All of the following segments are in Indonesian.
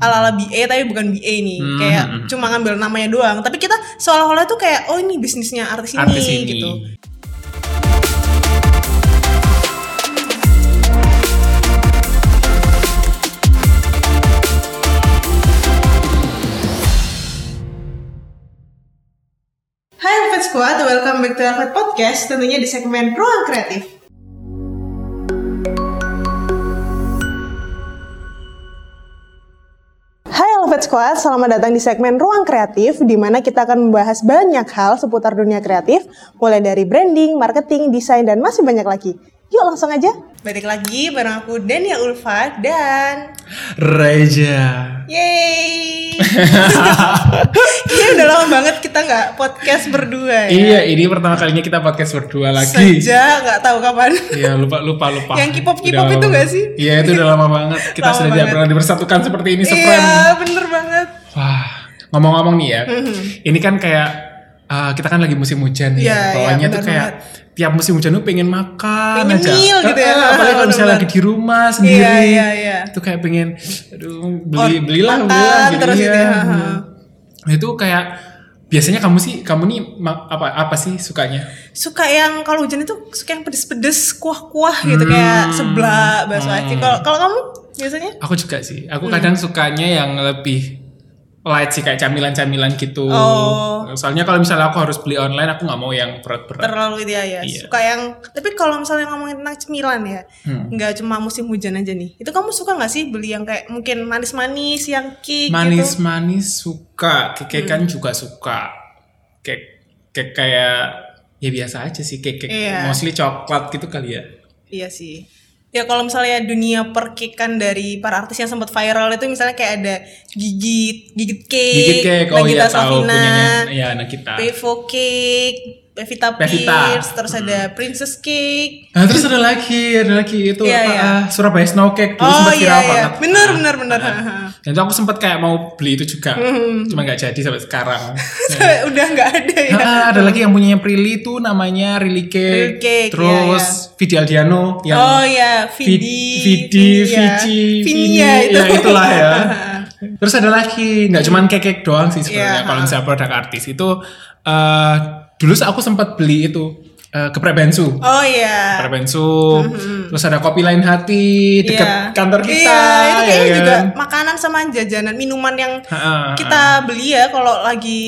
ala ala BA tapi bukan BA nih. Hmm, kayak hmm. cuma ngambil namanya doang. Tapi kita seolah-olah tuh kayak oh ini bisnisnya artis ini, Artis ini. gitu. Squad, welcome back to Alfred Podcast tentunya di segmen Ruang Kreatif Squad, selamat datang di segmen Ruang Kreatif di mana kita akan membahas banyak hal seputar dunia kreatif mulai dari branding, marketing, desain, dan masih banyak lagi Yuk langsung aja Balik lagi bareng aku Dania Ulfa dan Reja. Yeay Kayaknya udah lama banget kita nggak podcast berdua ya Iya, ini pertama kalinya kita podcast berdua lagi. Sejak nggak tahu kapan Iya, lupa lupa lupa. Yang K-pop- K-pop lama itu nggak banget. sih? Iya, itu udah lama banget. Kita Lama sudah tidak banget. pernah dipersatukan seperti ini sefriend. Iya bener banget Wah, ngomong-ngomong nih ya. Ini kan kayak uh, kita kan lagi musim hujan ya. iya, Bawahnya tuh benar kayak tiap musim hujan tuh pengen makan Pengen aja. meal gitu ya. Eh, Apalagi kalau misalnya lagi di rumah sendiri. Iya, iya, iya. Itu kayak pengen aduh beli Oh, belilah makan belilah gitu terus ya. gitu ya. Hmm. Itu kayak biasanya kamu sih kamu nih apa apa sih sukanya? Suka yang kalau hujan itu suka yang pedes-pedes kuah-kuah gitu kayak seblak, bakso aci Kalau kalau kamu biasanya? Aku juga sih. Hmm. Aku kadang sukanya yang lebih light sih kayak camilan-camilan gitu. Oh. Soalnya kalau misalnya aku harus beli online, aku nggak mau yang berat-berat. Terlalu itu ya, ya. Iya. Suka yang tapi kalau misalnya ngomongin tentang cemilan ya, Hmm. nggak cuma musim hujan aja nih. Itu kamu suka nggak sih beli yang kayak mungkin manis-manis, yang cake gitu? Manis-manis suka, kekekan juga suka. Kek kek kayak ya biasa aja sih kek kek Iya. mostly coklat gitu kali ya. Iya sih. Ya kalau misalnya dunia perkekan dari para artis yang sempat viral itu misalnya kayak ada gigit, gigit cake, Gigit kek, oh Nagita iya tahu Slavina, punyanya ya Nagita. Pevo Cake, Pevita, Pevita. Pierce, terus ada Princess Cake. Nah, terus ada lagi, ada lagi itu Iya, apa? iya. ah, Surabaya Snow Cake dulu Oh sempat iya viral iya, banget. bener Ah. bener bener. haha. Dan itu aku sempat kayak mau beli itu juga, Hmm. cuma nggak jadi sampai sekarang. Sampai Udah nggak ada ya. Ah, ada lagi yang punyanya Prilly tuh namanya Rilly Rilly Cake. Cake, Terus Vidi Aldiano yang oh iya, Vid- Vidi, Vidi, ya. Vici, Vinia Vini, itu. ya itulah ya. Terus ada lagi, nggak cuman cake doang sih sebenarnya. Iya, Kalau misalnya produk artis itu, eh dulu aku sempat beli itu eh, geprek bensu. oh iya. Geprek bensu. Terus ada kopi lain hati Iya. dekat kantor kita. Iya, itu kayaknya ya juga kan? makanan sama jajanan, minuman yang Ha, ha, ha. kita beli ya kalau lagi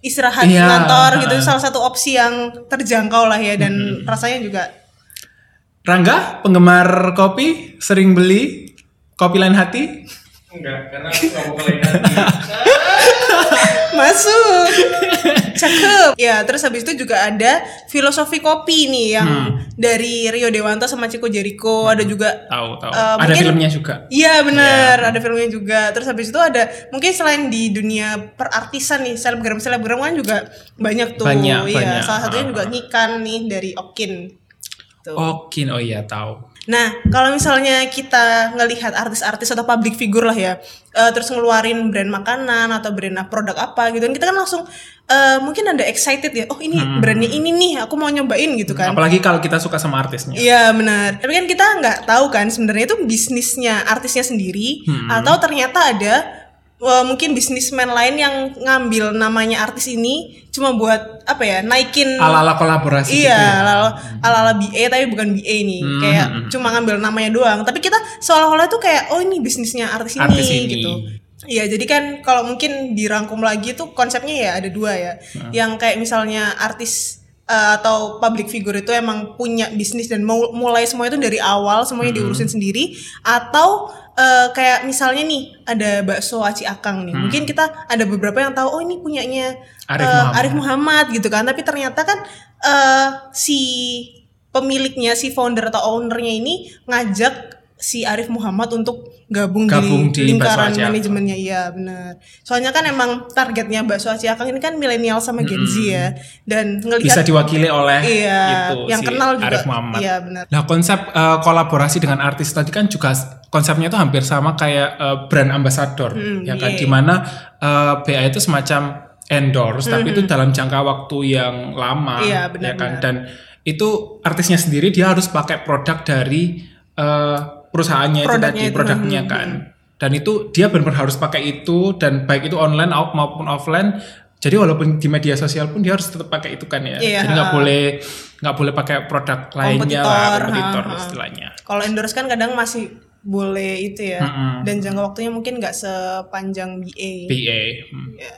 istirahat di Iya, kantor gitu ha. salah satu opsi yang terjangkau lah ya dan rasanya juga Rangga, penggemar kopi, sering beli kopi lain hati? Enggak, karena aku nggak mau kelain hati. masuk cakep ya terus habis itu juga ada filosofi kopi nih yang dari Rio Dewanto sama Chico Jericho ada juga Tahu, tahu. Eh, ada mungkin- filmnya juga. Iya benar, ada filmnya juga. Terus habis itu ada mungkin selain di dunia perartisan nih, selebgram selebgram kan juga banyak tuh. Banyak, iya, banyak. salah satunya Ah. juga Ngikan nih dari Okin. Tuh. Okin, oh iya tahu. Nah, kalau misalnya kita ngelihat artis-artis atau public figure lah ya, eh, terus ngeluarin brand makanan atau brand produk apa gitu, kan kita kan langsung eh, mungkin ada excited ya, oh ini Hmm. brandnya ini nih, aku mau nyobain gitu kan. Apalagi kalau kita suka sama artisnya. Iya benar. Tapi kan kita nggak tahu kan sebenarnya itu bisnisnya artisnya sendiri Hmm. atau ternyata ada eh, mungkin bisnismen lain yang ngambil namanya artis ini cuma buat apa ya naikin Ala-ala kolaborasi gitu iya ya. ala ala BA tapi bukan BA nih Hmm, kayak hmm, cuma ngambil namanya doang tapi kita seolah-olah tuh kayak oh ini bisnisnya artis ini, Artis ini. gitu Iya jadi kan kalau mungkin dirangkum lagi tuh konsepnya ya ada dua ya Hmm. yang kayak misalnya artis eh, atau public figure itu emang punya bisnis dan mau mulai semua itu dari awal semuanya Hmm. diurusin sendiri atau eh, kayak misalnya nih ada bakso aci akang nih mungkin kita ada beberapa yang tahu oh ini punyanya Hmm. Arif eh, Muhammad. Arif Muhammad gitu kan tapi ternyata kan eh, si pemiliknya si founder atau ownernya ini ngajak si Arif Muhammad untuk gabung, Gabung di, di lingkaran manajemennya. Iya benar soalnya kan emang targetnya bakso aci akang ini kan milenial sama Gen Z ya. Dan Bisa ngelihat diwakili oleh iya itu yang si kenal juga. Arif Muhammad. iya benar Nah konsep eh, kolaborasi dengan artis tadi kan juga konsepnya itu hampir sama kayak eh, brand ambassador. Hmm, ya kan? iya. di mana eh, BA itu semacam endorse tapi itu dalam jangka waktu yang lama Hmm, Iya, ya benar-benar. kan dan itu artisnya sendiri dia harus pakai produk dari perusahaannya itu Produknya tadi itu, produknya hmm, kan dan itu dia benar-benar harus pakai itu dan baik itu online maupun offline jadi walaupun di media sosial pun dia harus tetap pakai itu kan ya Iya, jadi nggak boleh nggak boleh pakai produk lainnya lah Kompetitor, kompetitor ha, ha. istilahnya Kalau endorse kan kadang masih boleh itu ya. Mm-mm. Dan jangka waktunya mungkin nggak sepanjang BA. BA hmm. Ya.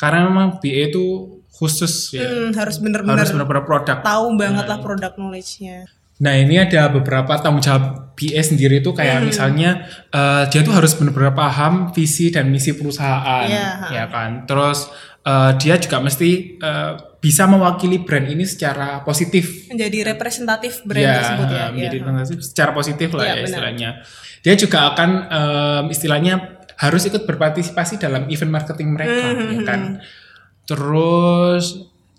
karena memang BA itu khusus ya Hmm, harus benar-benar produk tahu banget lah produk knowledge-nya. Nah ini ada beberapa tanggung jawab BA sendiri Hmm. kayak misalnya eh, dia tuh harus benar-benar paham visi dan misi perusahaan, Iya, ya kan. Terus eh, dia juga mesti eh, bisa mewakili brand ini secara positif. Menjadi representatif brand ya, tersebut ya. menjadi ya. representatif secara positif lah Iya, ya benar. istilahnya. Dia juga akan em, istilahnya harus ikut berpartisipasi dalam event marketing mereka, Hmm, ya kan. Terus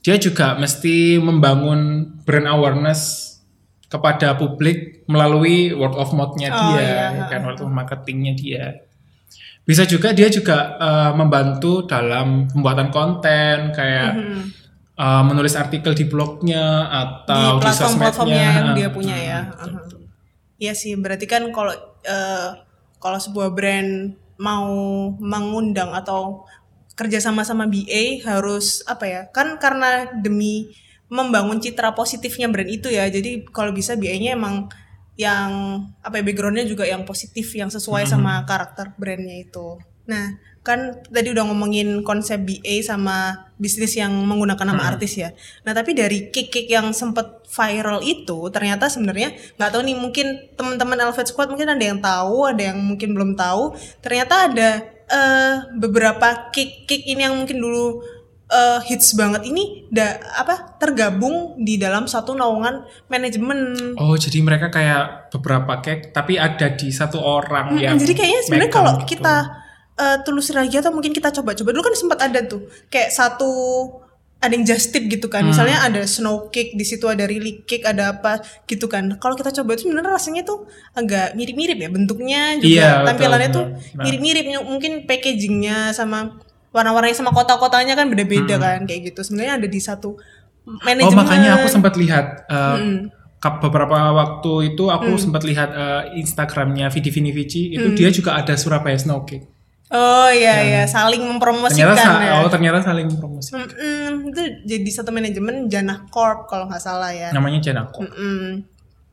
dia juga mesti membangun brand awareness kepada publik melalui word of mouth-nya Oh, dia, iya. ya kan word of marketingnya dia. Bisa juga dia juga eh, membantu dalam pembuatan konten kayak Hmm. eh, menulis artikel di blognya Di atau di, platform-platformnya sosmednya. yang dia punya ya. Uh-huh. Iya sih, berarti kan kalau eh, kalau sebuah brand mau mengundang atau kerja sama sama BA harus apa ya? Kan karena demi membangun citra positifnya brand itu ya. Jadi kalau bisa BA-nya emang yang apa ya backgroundnya juga yang positif yang sesuai sama karakter brandnya itu. Nah kan tadi udah ngomongin konsep BA sama bisnis yang menggunakan nama artis ya. Nah tapi dari cake-cake yang sempet viral itu ternyata sebenarnya nggak tahu nih mungkin teman-teman Elvet Squad mungkin ada yang tahu, ada yang mungkin belum tahu. Ternyata ada eh, beberapa cake-cake ini yang mungkin dulu eh, hits banget ini da, apa tergabung di dalam satu naungan manajemen. Oh, jadi mereka kayak beberapa cake tapi ada di satu orang Mm-mm, yang jadi kayaknya sebenarnya kalau gitu. kita eh, telusur lagi atau mungkin kita coba-coba dulu kan sempat ada tuh kayak satu ada yang just tip gitu kan. Hmm. Misalnya ada snow cake, di situ ada really cake, ada apa gitu kan. Kalau kita coba itu sebenarnya rasanya tuh agak mirip-mirip ya bentuknya juga Iya, betul, tampilannya tuh benar. Nah. mirip-mirip mungkin packagingnya sama warna-warnanya sama kota-kotanya kan beda-beda kan kayak gitu. Sebenarnya ada di satu Hmm. Oh, manajemen. makanya aku sempat lihat eh, Mm. kap- beberapa waktu itu Hmm. aku sempat lihat eh, Instagramnya Vidi Vini Vici itu dia juga ada Surabaya Snow Cake. Oh iya iya saling mempromosikan Ternyata ya. oh ternyata saling promosi. Mm-mm, itu jadi satu manajemen Janah Corp kalau nggak salah ya. Namanya Janako. Mm-mm.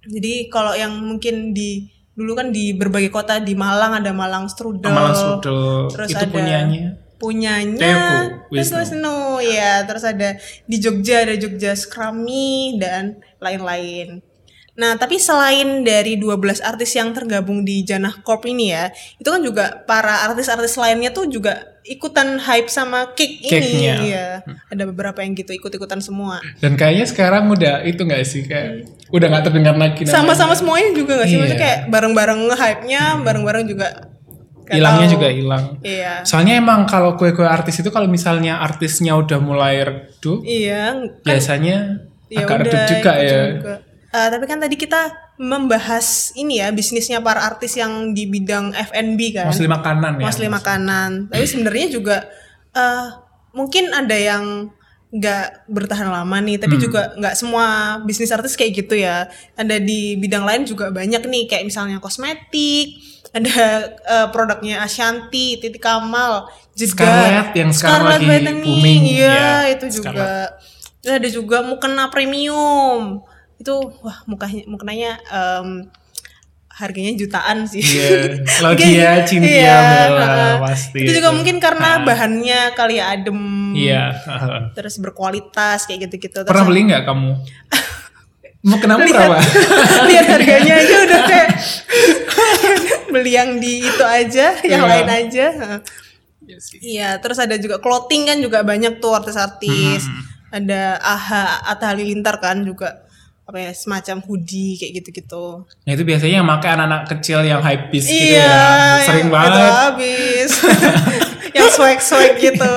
Jadi kalau yang mungkin di dulu kan di berbagai kota di Malang ada Malang Strudel. Malang Strudel Terus itu ada punyanya punyanya Teoku Wisnu. Wisnu ya. Terus ada di Jogja ada Jogja Scrummy dan lain-lain. Nah, tapi selain dari 12 artis yang tergabung di Janah Corp ini ya, itu kan juga para artis-artis lainnya tuh juga ikutan hype sama cake ini. Iya. Ada beberapa yang gitu ikut-ikutan semua. Dan kayaknya sekarang udah itu nggak sih kayak udah nggak terdengar lagi. Sama-sama semuanya juga gak sih? Maksudnya Iya. kayak bareng-bareng hype-nya, bareng-bareng juga hilangnya juga hilang. Iya. Soalnya emang kalau kue-kue artis itu kalau misalnya artisnya udah mulai redup, Iya. biasanya Ya agak udah, redup juga ya. juga. Eh, tapi kan tadi kita membahas ini ya bisnisnya para artis yang di bidang F&B kan. Mostly makanan ya. Mostly makanan. Tapi sebenarnya juga eh mungkin ada yang nggak bertahan lama nih, Hmm. tapi juga nggak semua bisnis artis kayak gitu ya. Ada di bidang lain juga banyak nih, kayak misalnya kosmetik, ada eh, produknya Ashanti, Titi Kamal, Jeddah, Scarlett yang sekarang Scarlett lagi Whitening, booming, Iya, ya, itu Scarlett. juga. Terus ada juga mukena premium. Itu wah mukanya mukenanya em, harganya jutaan sih. Iya, Laudia, Cynthia, iya, Bella, pasti Itu juga itu. mungkin karena Ha. bahannya kali ya adem. Iya. Terus berkualitas kayak gitu-gitu. Terus Pernah beli nggak kamu? Mau kenapa berapa? lihat harganya aja udah kayak beli yang di itu aja, yang Iya. lain aja. Heeh. Iya, terus ada juga clothing kan juga banyak tuh artis-artis. Hmm. Ada AHA Atta Halilintar kan juga apa ya semacam hoodie kayak gitu-gitu. Nah itu biasanya yang pakai anak-anak kecil yang hype beast gitu iya, ya. Sering yang banget. Itu habis. yang swag-swag gitu.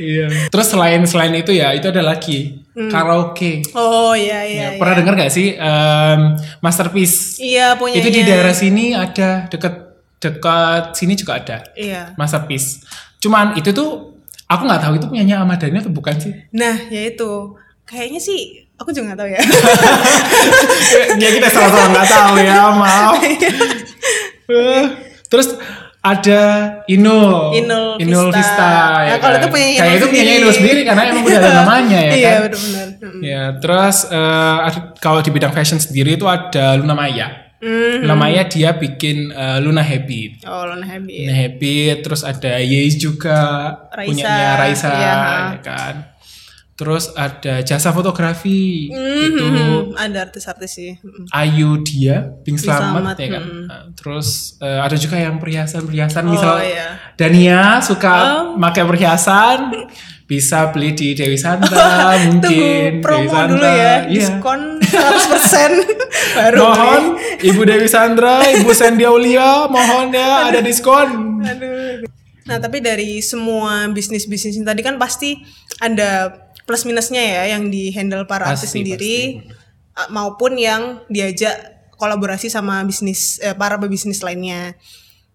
Iya. Terus selain selain itu ya itu ada lagi karaoke. Oh iya Hmm. iya. Ya, pernah dengar gak sih em, masterpiece? Iya punya Itu di daerah sini ada deket dekat sini juga ada Iya. masterpiece. Cuman itu tuh aku nggak tahu itu punyanya Ahmad Dhani atau bukan sih? Nah, ya itu. Kayaknya sih aku juga nggak tahu ya. ya kita sama-sama nggak tahu ya maaf. Iya. Eh, Terus ada Inul Inul Inul Vista. Vista, Nah, ya kalau kan? itu punya Inul kayak itu punya. Inul sendiri karena emang udah ada namanya ya Iya, kan benar-benar. Mm. ya terus ada- kalau di bidang fashion sendiri itu ada Luna Maya Hmm. Luna Maya dia bikin eh, Luna Happy Oh, Lona Happy. Luna Happy terus ada Yeis juga Raisa, punyanya Raisa iya. ya kan terus ada jasa fotografi Hmm, itu hmm, ada artis-artis sih. Hmm. Ayu dia Bing Slamet Slamet, ya kan. Nah, terus eh, ada juga yang perhiasan-perhiasan Oh, misal iya. Dania suka pakai perhiasan bisa beli di Dewi Sandra Tunggu mungkin promo Dewi Sandra dulu ya, iya. diskon 100% baru mohon beli. Ibu Dewi Sandra Ibu Sandy Aulia mohon ya ada diskon Aduh. Nah, tapi dari semua bisnis-bisnis ini tadi kan pasti ada plus minusnya ya yang di handle para artis Pasti, sendiri a- maupun yang diajak kolaborasi sama bisnis eh, para pebisnis lainnya.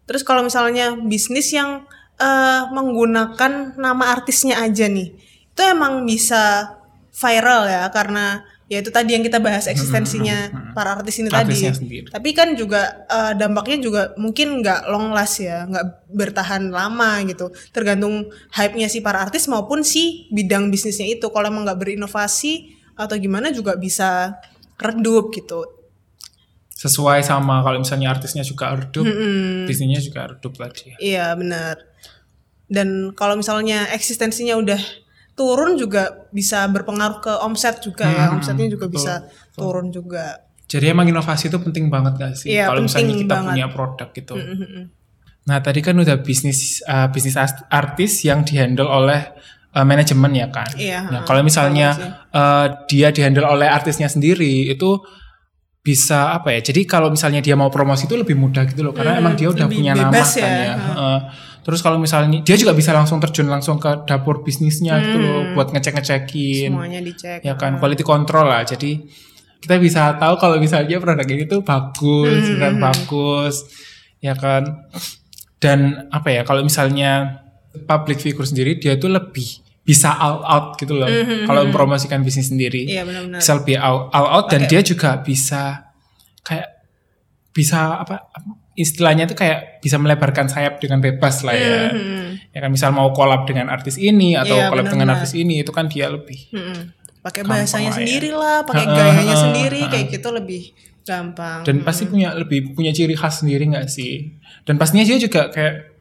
Terus kalau misalnya bisnis yang eh, menggunakan nama artisnya aja nih, itu emang bisa viral ya karena ya itu tadi yang kita bahas eksistensinya para artis ini tadi. Artisnya sendiri. Tapi kan juga eh, dampaknya juga mungkin nggak long last ya, nggak bertahan lama gitu. Tergantung hype-nya si para artis maupun si bidang bisnisnya itu. Kalau emang nggak berinovasi atau gimana juga bisa redup gitu. sesuai sama kalau misalnya artisnya juga redup bisnisnya juga redup tadi Iya benar. Dan kalau misalnya eksistensinya udah turun juga bisa berpengaruh ke omset juga ya. Omsetnya juga bisa turun juga. jadi emang inovasi itu penting banget gak sih Iya, kalau misalnya kita banget. punya produk gitu nah tadi kan udah bisnis uh, bisnis artis yang dihandle oleh uh, manajemen ya kan Iya, nah kalau misalnya uh, dia dihandle oleh artisnya sendiri itu bisa apa ya? Jadi kalau misalnya dia mau promosi itu lebih mudah gitu loh karena emang dia udah punya nama bebas kan ya. ya Heeh. terus kalau misalnya dia juga bisa langsung terjun langsung ke dapur bisnisnya gitu loh buat ngecek-ngecekin. Semuanya dicek. ya kan quality control lah. Jadi kita bisa tahu kalau misalnya produk ini tuh bagus Hmm, beneran bagus ya kan. Dan apa ya kalau misalnya public figure sendiri dia itu lebih bisa all out gitu loh. Kalau mempromosikan bisnis sendiri Hmm, Iya benar-benar. bisa lebih all, all out. Dan dia juga bisa kayak bisa apa istilahnya itu kayak bisa melebarkan sayap dengan bebas lah ya. Ya kan misal mau collab dengan artis ini atau Hmm, Iya, collab dengan artis ini itu kan dia lebih Mm-mm. Pakai Gampang bahasanya ya. sendiri lah, pakai gayanya sendiri kayak gitu lebih gampang. dan pasti punya lebih punya ciri khas sendiri nggak sih? Dan pastinya dia juga kayak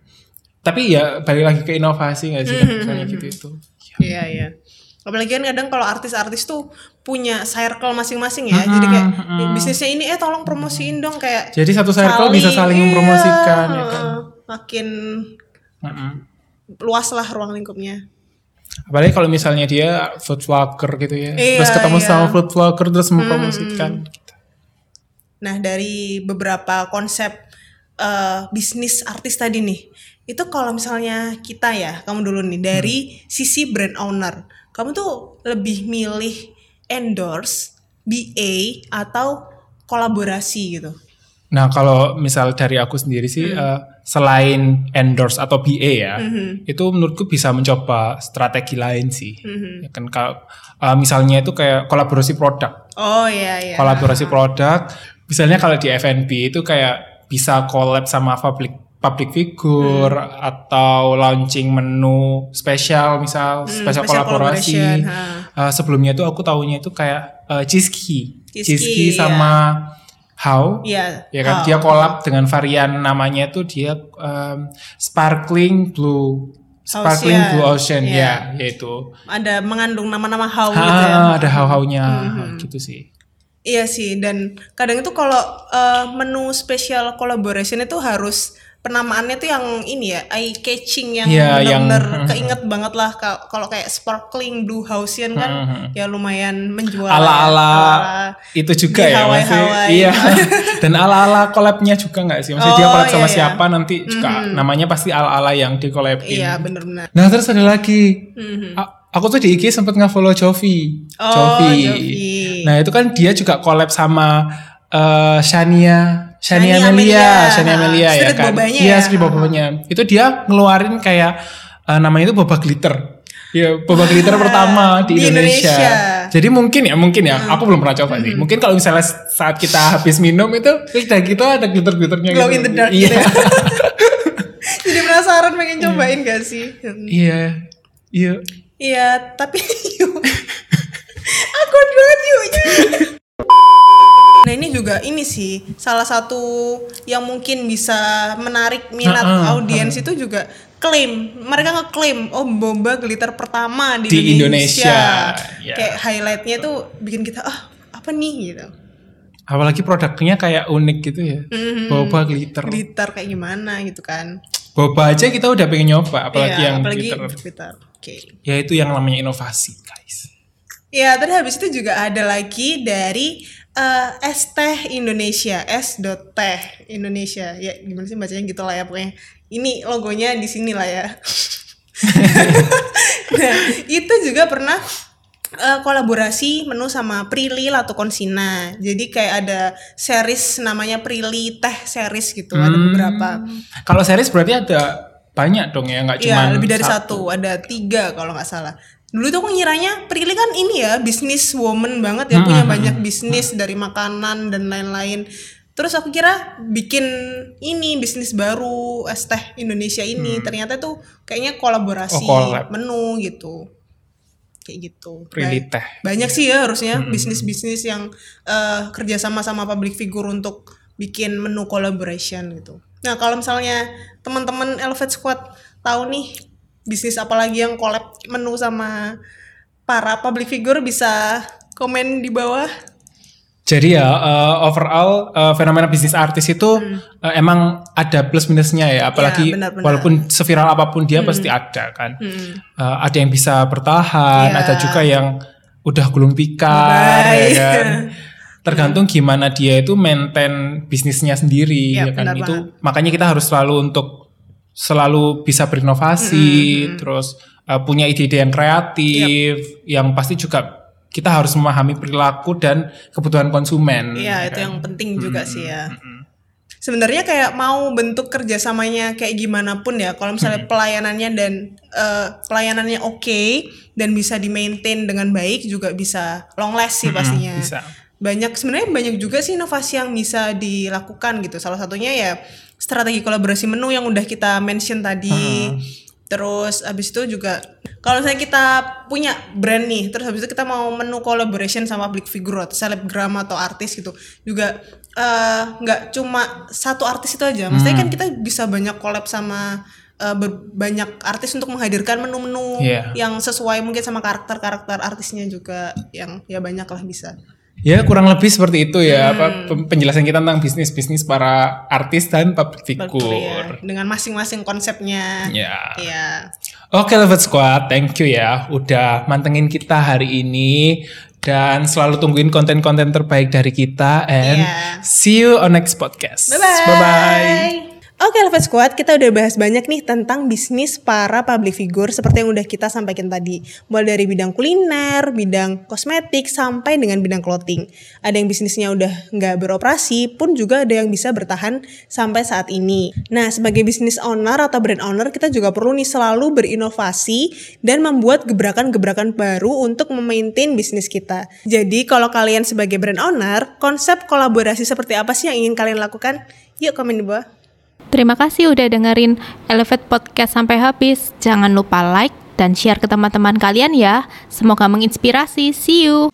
tapi ya balik lagi ke inovasi nggak sih kayak gitu itu Iya iya. Apalagi kan kadang kalau artis-artis tuh punya circle masing-masing ya. Jadi kayak "Nih, bisnisnya ini eh tolong promosiin dong kayak jadi satu circle bisa saling iya, mempromosikan ya kan. Makin Mm-mm. luas lah ruang lingkupnya. apalagi kalau misalnya dia food vlogger gitu ya Iya, terus ketemu iya. sama food vlogger terus mempromosikan Nah, dari beberapa konsep eh, bisnis artis tadi nih, itu kalau misalnya kita ya, kamu dulu nih dari sisi brand owner, kamu tuh lebih milih endorse, BA atau kolaborasi gitu. Nah, kalau misal dari aku sendiri sih, Hmm. eh, selain endorse atau BA ya, Hmm. itu menurutku bisa mencoba strategi lain sih. Hmm. Ya kan kalau eh, misalnya itu kayak kolaborasi produk, Oh iya iya. kolaborasi produk. Misalnya kalau di F&B itu kayak bisa collab sama public public figure Hmm. atau launching menu spesial misal spesial special kolaborasi. Eh, sebelumnya itu aku tahunya itu kayak uh, Chizky. Chizky, iya. sama How. Iya. Ya kan Oh. dia collab dengan varian namanya itu dia um, sparkling blue sparkling Ocean. blue ocean Iya. ya yaitu ada mengandung nama-nama how ha, gitu ya. ada how-hownya Hmm. gitu sih Iya sih, dan kadang itu kalau eh, menu spesial collaboration itu harus penamaannya tuh yang ini ya, eye catching yang Iya, yang- benar-benar keinget banget lah Ka- kalau kayak sparkling blue Hausian kan ya lumayan menjual. ya. ala-ala itu juga ya masih Hawaii-Hawaii. iya dan ala-ala collabnya juga nggak sih maksudnya dia Oh, collab sama iya, iya. siapa nanti juga namanya pasti ala-ala yang di collabin Iya benar-benar. nah terus ada lagi A- aku tuh di IG sempet nge-follow Jovi Oh, Jovi. Jovi. nah itu kan dia juga collab sama eh, Shania Shania Shania Amelia Ah, Amelia ya kan bobanya iya ya. street bobanya itu dia ngeluarin kayak eh, namanya itu boba glitter Ya, boba glitter pertama di, Di Indonesia. Indonesia. Hmm. Jadi mungkin ya, mungkin ya. Aku belum pernah coba sih. Mungkin kalau misalnya saat kita habis minum itu lidah kita ada glitter-glitternya Glow gitu. in the dark Iya. gitu ya. penasaran pengen cobain gak sih? Iya. Iya. Iya, tapi yuk. Akut banget yuknya. Nah ini juga ini sih salah satu yang mungkin bisa menarik minat Ah, ah, audiens itu juga klaim mereka ngeklaim oh boba glitter pertama di, Di Indonesia, Indonesia. Ya. kayak highlightnya tuh bikin kita ah apa nih gitu Apalagi produknya kayak unik gitu ya. Mhm. Boba glitter. glitter kayak gimana gitu kan Boba aja kita udah pengen nyoba, apalagi Iya, yang apalagi glitter. glitter oke Ya itu yang namanya inovasi, guys. Ya, terus habis itu juga ada lagi dari eh, es teh Indonesia, es dot teh Indonesia. Ya, gimana sih bacanya gitu lah ya pokoknya. Ini logonya di sini lah ya. nah, itu juga pernah eh, kolaborasi menu sama Prilly atau Konsina. Jadi kayak ada series namanya Prilly Teh series gitu, ada Hmm. beberapa. Kalau series berarti ada banyak dong ya, nggak cuma Iya, lebih dari satu. ada tiga kalau nggak salah. Dulu tuh aku ngiranya Prilly kan ini ya bisnis woman banget ya Hmm, punya banyak bisnis dari makanan dan lain-lain. Terus aku kira bikin ini bisnis baru es teh Indonesia ini ternyata tuh kayaknya kolaborasi Hmm. Oh, collab. menu gitu. Kayak gitu. Prilly Teh. Banyak sih ya harusnya Hmm. bisnis-bisnis yang eh, kerja sama sama public figure untuk bikin menu collaboration gitu. Nah kalau misalnya teman-teman Elevate Squad tahu nih bisnis apalagi yang collab menu sama para public figure bisa komen di bawah. Jadi ya uh, overall uh, fenomena bisnis artis itu uh, emang ada plus minusnya ya, apalagi Hmm. Ya, benar-benar. walaupun seviral apa pun dia pasti ada kan. Uh, ada yang bisa bertahan, Ya. ada juga yang udah gulung tikar, ya kan. Tergantung gimana dia itu maintain bisnisnya sendiri, Ya, ya, kan. benar Itu makanya kita harus selalu untuk selalu bisa berinovasi, terus uh, punya ide-ide yang kreatif, yang pasti juga kita harus memahami perilaku dan kebutuhan konsumen. Iya ya itu kan? yang penting juga sih ya. Sebenarnya kayak mau bentuk kerjasamanya kayak gimana pun ya. Kalau misalnya pelayanannya dan eh, pelayanannya oke dan bisa di maintain dengan baik juga bisa long last sih pastinya. bisa. Banyak sebenarnya banyak juga sih inovasi yang bisa dilakukan gitu. Salah satunya ya strategi kolaborasi menu yang udah kita mention tadi. Terus habis itu juga kalau misalnya kita punya brand nih, terus habis itu kita mau menu collaboration sama public figure atau selebgram atau artis gitu, juga eh, nggak cuma satu artis itu aja. Maksudnya kan kita bisa banyak collab sama ber- banyak artis untuk menghadirkan menu-menu Iya. yang sesuai mungkin sama karakter-karakter artisnya juga yang ya banyak lah bisa. Ya kurang lebih seperti itu ya apa Hmm. pem- penjelasan kita tentang bisnis-bisnis para artis dan public Iya, figure. dengan masing-masing konsepnya. Ya. Iya. Oke Level Squad, thank you ya udah mantengin kita hari ini dan selalu tungguin konten-konten terbaik dari kita and Iya. see you on next podcast. Bye-bye. Bye-bye. Oke Elevate Squad, kita udah bahas banyak nih tentang bisnis para public figure seperti yang udah kita sampaikan tadi. Mulai dari bidang kuliner, bidang kosmetik, sampai dengan bidang clothing. Ada yang bisnisnya udah nggak beroperasi, pun juga ada yang bisa bertahan sampai saat ini. Nah, sebagai bisnis owner atau brand owner, kita juga perlu nih selalu berinovasi dan membuat gebrakan-gebrakan baru untuk memaintain bisnis kita. Jadi, kalau kalian sebagai brand owner, konsep kolaborasi seperti apa sih yang ingin kalian lakukan? Yuk komen di bawah. Terima kasih udah dengerin Elevate Podcast sampai habis. Jangan lupa like dan share ke teman-teman kalian ya. Semoga menginspirasi. See you.